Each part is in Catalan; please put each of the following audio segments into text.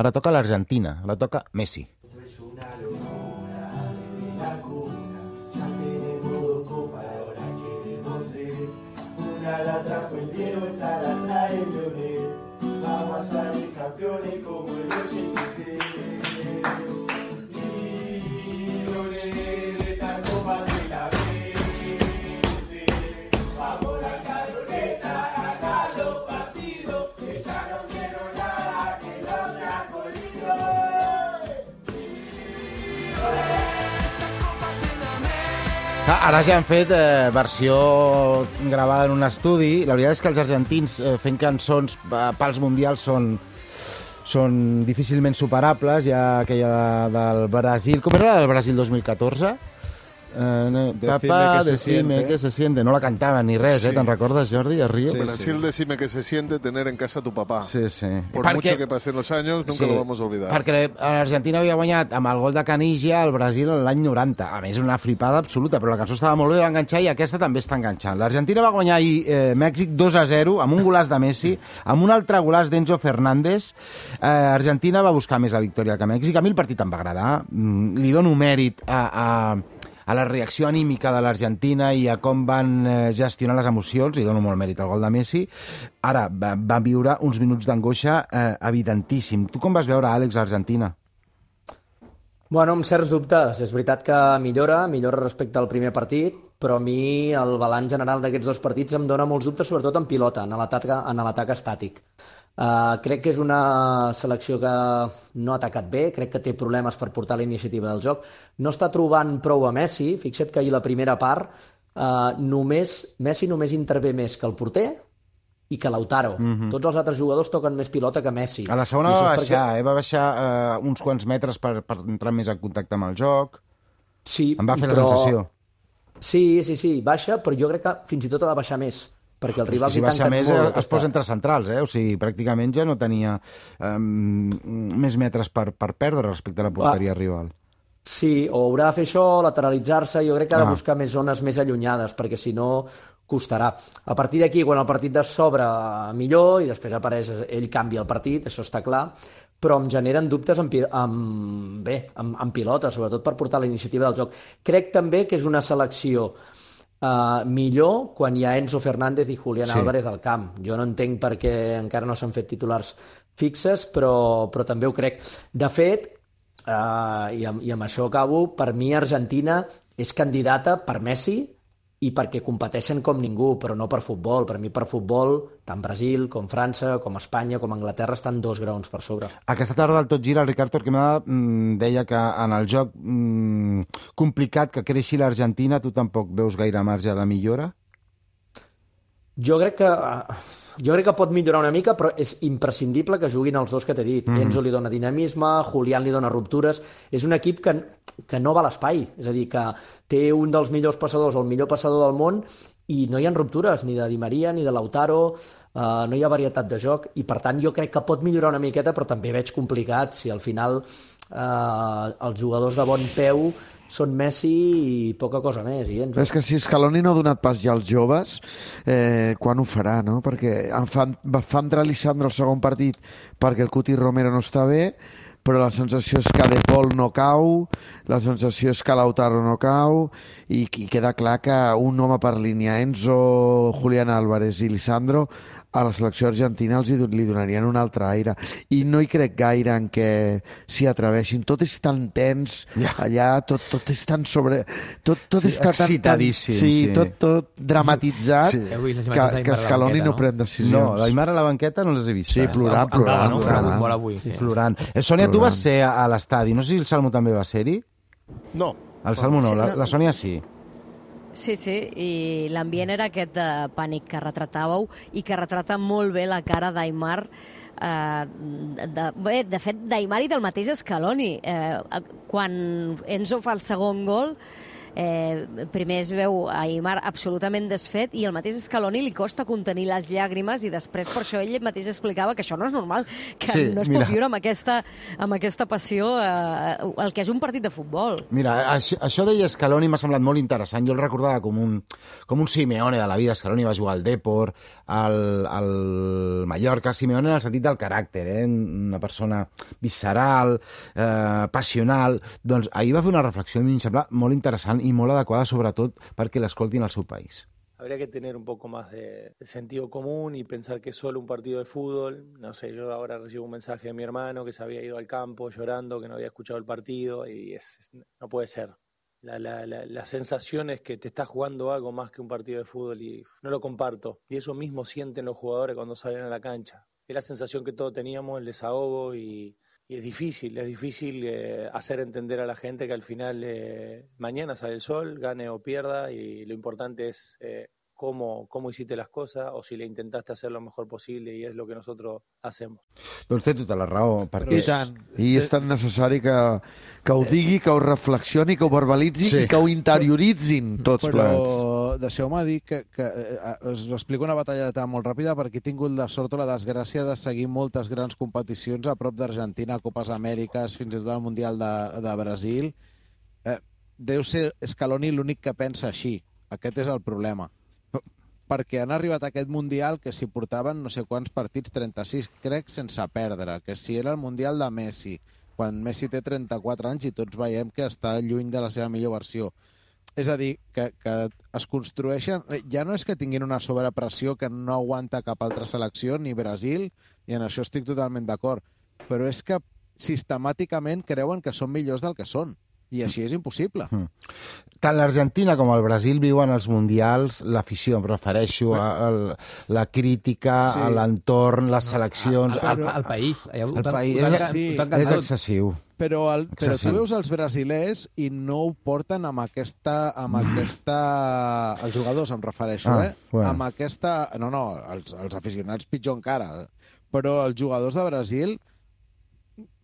Ara toca l'Argentina, la toca Messi. Es una locura desde la cuna, ya tenemos dos copas, ahora queremos tres. Una la trajo el Diego, esta la trae el Lionel. Vamos a salir campeones como Ara ja han fet eh, versió gravada en un estudi. La veritat és que els argentins eh, fent cançons eh, pels mundials són són difícilment superables, ja aquella del Brasil... Com era la del Brasil 2014? Eh, no, Decime Papá, que decime siente. que se siente. No la cantaven ni res, Sí. eh? Te'n recordes, Jordi, a Río? Sí, Brasil, decime que se siente tener en casa a tu papá. Sí, sí. Por Perquè- mucho que pasen los años, nunca Sí, lo vamos a olvidar. Perquè l'Argentina havia guanyat amb el gol de Canilla al Brasil l'any 90. A més, una flipada absoluta, però la cançó estava molt bé, va enganxar i aquesta també està enganxant. L'Argentina va guanyar ahir eh, Mèxic 2 a 0 amb un golàs de Messi, amb un altre golàs d'Enzo Fernández. Eh, Argentina va buscar més la victòria que Mèxic. A mi el partit em va agradar. Mm, li dono mèrit a, a, a la reacció anímica de l'Argentina i a com van eh, gestionar les emocions, i dono molt mèrit al gol de Messi. Ara, va, va viure uns minuts d'angoixa eh, evidentíssim. Tu com vas veure, Àlex, l'Argentina? Bueno, amb certs dubtes. És veritat que millora, millora respecte al primer partit, però a mi el balanç general d'aquests dos partits em dona molts dubtes, sobretot en pilota, en l'atac estàtic. Uh, crec que és una selecció que no ha atacat bé, crec que té problemes per portar la iniciativa del joc. No està trobant prou a Messi, fixa't que ahir la primera part uh, només, Messi només intervé més que el porter i que Lautaro. Mm -hmm. Tots els altres jugadors toquen més pilota que Messi. A la segona va baixar, perquè... eh? va baixar eh, uns quants metres per, per entrar més en contacte amb el joc. Sí, Em va fer però... la sensació. Sí, sí, sí, baixa, però jo crec que fins i tot ha de baixar més, perquè els rivals si baixa tanquen més, molt. eh, es posa entre centrals, eh? O sigui, pràcticament ja no tenia eh, més metres per, per perdre respecte a la porteria rival. Sí, o haurà de fer això, lateralitzar-se, jo crec que ha de Ah. buscar més zones més allunyades, perquè si no costarà. A partir d'aquí, quan el partit s'obre, millor, i després apareix, ell canvia el partit, això està clar, però em generen dubtes pi- amb, bé, amb, amb pilota, sobretot per portar la iniciativa del joc. Crec també que és una selecció uh, millor quan hi ha Enzo Fernández i Julián Sí. Álvarez al camp. Jo no entenc per què encara no s'han fet titulars fixes, però, però també ho crec. De fet, uh, i, amb, i amb això acabo, per mi Argentina és candidata per Messi i perquè competeixen com ningú, però no per futbol. Per mi per futbol, tant Brasil com França, com Espanya, com Anglaterra estan dos graons per sobre. Aquesta tarda al Tot Gira, el Ricard Torquemada mm, deia que en el joc mm, complicat que creixi l'Argentina tu tampoc veus gaire marge de millora? Jo crec que jo crec que pot millorar una mica, però és imprescindible que juguin els dos que t'he dit. Mm. Enzo li dona dinamisme, Julián li dona ruptures. És un equip que, que no va a l'espai. És a dir, que té un dels millors passadors o el millor passador del món i no hi ha ruptures ni de Di Maria ni de Lautaro, uh, no hi ha varietat de joc i per tant jo crec que pot millorar una miqueta però també veig complicat si al final uh, els jugadors de bon peu són Messi i poca cosa més i Enzo. És que si Scaloni no ha donat pas ja als joves, eh, quan ho farà, no? Perquè em fa, fa entrar Lisandro al segon partit perquè el Cuti Romero no està bé, però la sensació és que De Paul no cau, la sensació és que Lautaro no cau, i, i queda clar que un home per línia, Enzo, Julián Álvarez i Lisandro, a la selecció argentina els li donarien un altre aire. I no hi crec gaire en què s'hi atreveixin. Tot és tan tens, Ja. allà, tot, tot és tan sobre... Tot, tot Sí, està tan, tan... Sí, sí. tot, tot dramatitzat Sí. Que, que d'Aimar a la Scaloni banqueta, no no? pren decisions. No, l'Aimar a la banqueta no les he vist. Sí, plorant, En plan, plorant, no? plorant. Avui. Sí, Sí. plorant. Eh, Sònia, tu Plorant. vas ser a, l'estadi. No sé si el Salmo també va ser-hi. No. El Salmo no, la, no. la Sònia sí. Sí, sí, i l'ambient era aquest de pànic que retratàveu i que retrata molt bé la cara d'Aimar eh, de, bé, de fet, d'Aimar i del mateix Scaloni. Eh, quan Enzo fa el segon gol, eh, primer es veu a Aymar absolutament desfet i el mateix Scaloni li costa contenir les llàgrimes i després per això ell mateix explicava que això no és normal, que Sí, no es mira. pot viure amb aquesta, amb aquesta passió eh, el que és un partit de futbol. Mira, això, això deia Scaloni m'ha semblat molt interessant. Jo el recordava com un, com un Simeone de la vida. Scaloni va jugar al Depor, al, al Mallorca. Simeone en el sentit del caràcter, eh? una persona visceral, eh, passional. Doncs ahir va fer una reflexió i em sembla molt interessant i molt adequada, sobretot perquè l'escoltin al seu país. Habría que tener un poco más de, sentido común y pensar que es solo un partido de fútbol. No sé, yo ahora recibo un mensaje de mi hermano que se había ido al campo llorando, que no había escuchado el partido y es- no puede ser. La, la, la, la sensación es que te estás jugando algo más que un partido de fútbol y no lo comparto. Y eso mismo sienten los jugadores cuando salen a la cancha. Es la sensación que todos teníamos, el desahogo y, y es difícil, es difícil eh, hacer entender a la gente que al final eh, mañana sale el sol, gane o pierda y lo importante es eh, cómo, cómo hiciste las cosas o si le intentaste hacer lo mejor posible y es lo que nosotros hacemos. Doncs té tota la raó, perquè... I tant. I és tan necessari que, que ho digui, que ho reflexioni, que ho verbalitzi Sí. i que ho interioritzin tots. Però deixeu-me dir que, que eh, us explico una batalla de molt ràpida perquè he tingut la sort o la desgràcia de seguir moltes grans competicions a prop d'Argentina, Copes Amèriques, fins i tot el Mundial de, de Brasil. Eh, deu ser Scaloni l'únic que pensa així. Aquest és el problema. P perquè han arribat a aquest Mundial que s'hi portaven no sé quants partits, 36, crec, sense perdre, que si era el Mundial de Messi, quan Messi té 34 anys i tots veiem que està lluny de la seva millor versió. És a dir, que, que es construeixen... Ja no és que tinguin una sobrepressió que no aguanta cap altra selecció, ni Brasil, i en això estic totalment d'acord, però és que sistemàticament creuen que són millors del que són. I així és impossible. Tant l'Argentina com el Brasil viuen els mundials, l'afició, em refereixo a, a la crítica, Sí. a l'entorn, les seleccions... Al, El, país. El tan- país és, sí, és excessiu. Però, el, però tu veus els brasilers i no ho porten amb aquesta... Amb aquesta els jugadors, em refereixo, Ah, eh? bueno. Amb aquesta... No, no, els, els aficionats pitjor encara. Però els jugadors de Brasil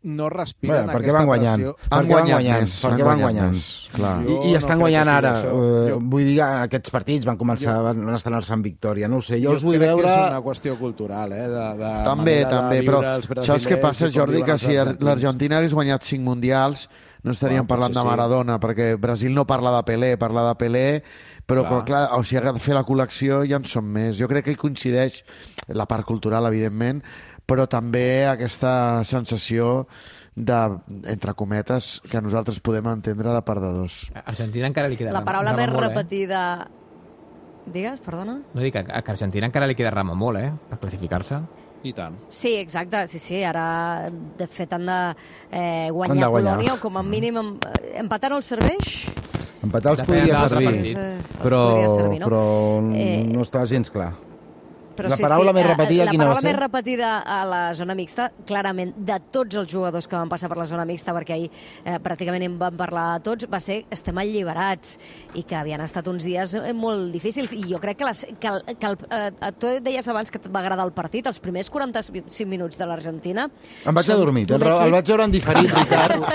no respiren Bueno, perquè aquesta van guanyant. pressió. Han perquè van guanyat guanyant, més, perquè van guanyant. més, clar. I, Jo I no estan crec guanyant ara. Eh, Jo- Vull dir que aquests partits van començar, van estrenar-se en victòria. No ho sé, jo, els vull crec veure... que és una qüestió cultural, eh? De, de També, de també, viure però saps què passa, Jordi? Que si l'Argentina hagués guanyat 5 mundials no estaríem Clar, parlant de sí. Maradona, perquè Brasil no parla de Pelé, parla de Pelé, però clar, Clar. clar o sigui, ha de fer la col·lecció ja en són més. Jo crec que hi coincideix la part cultural, evidentment, però també aquesta sensació de, entre cometes, que nosaltres podem entendre de part de dos. A Argentina encara li queda La paraula Ramon més molt, repetida... Digues, perdona? Eh? No dic que, a Argentina encara li queda Ramon molt, eh? Per classificar-se. I tant. Sí, exacte, sí, sí, ara de fet han de eh, Han guanyar, de guanyar. Polònia o com a mínim em, eh, empatar no el serveix? Empatar els Depèn podria servir. Eh, els però, podria servir, no? però Eh, no està gens clar. Però La paraula més eh, repetida, la quina va paraula ser? més repetida a la zona mixta, clarament, de tots els jugadors que van passar per la zona mixta, perquè ahir eh, pràcticament en van parlar a tots, va ser estem alliberats i que havien estat uns dies eh, molt difícils. I jo crec que, les, que, el, que el, eh, tu deies abans que et va agradar el partit, els primers 45 minuts de l'Argentina... Em vaig adormir, el, el vaig veure en diferit, Ricard,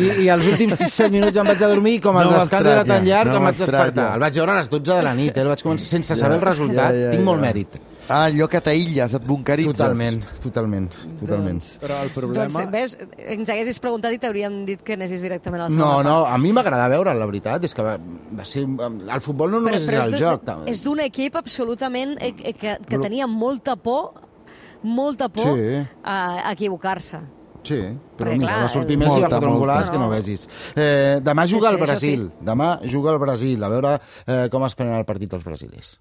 i, i els últims 7 minuts em vaig adormir i com el No descans era tan llarg no que em vaig despertar. El vaig veure a les 12 de la nit, eh? el vaig començar sense saber el resultat. ja, ja, Tinc molt ja. mèrit. Ah, allò que t'aïlles, et bunkeritzes. Totalment, totalment, totalment. Però el problema... Doncs, ves, ens haguessis preguntat i t'hauríem dit que anessis directament a la No, no, a mi m'agrada veure la veritat, és que va, va ser... El futbol no només és el de- joc. és d'un equip absolutament eh, eh, que, que tenia molta por molta por Sí. a, equivocar-se. Sí, però Perquè, mira, clar, va sortir el- Messi i va fotre un golaç que no vegis. Eh, demà Sí, juga sí, el això Brasil. Demà juga el Brasil. A veure eh, com es prenen el partit els brasilers.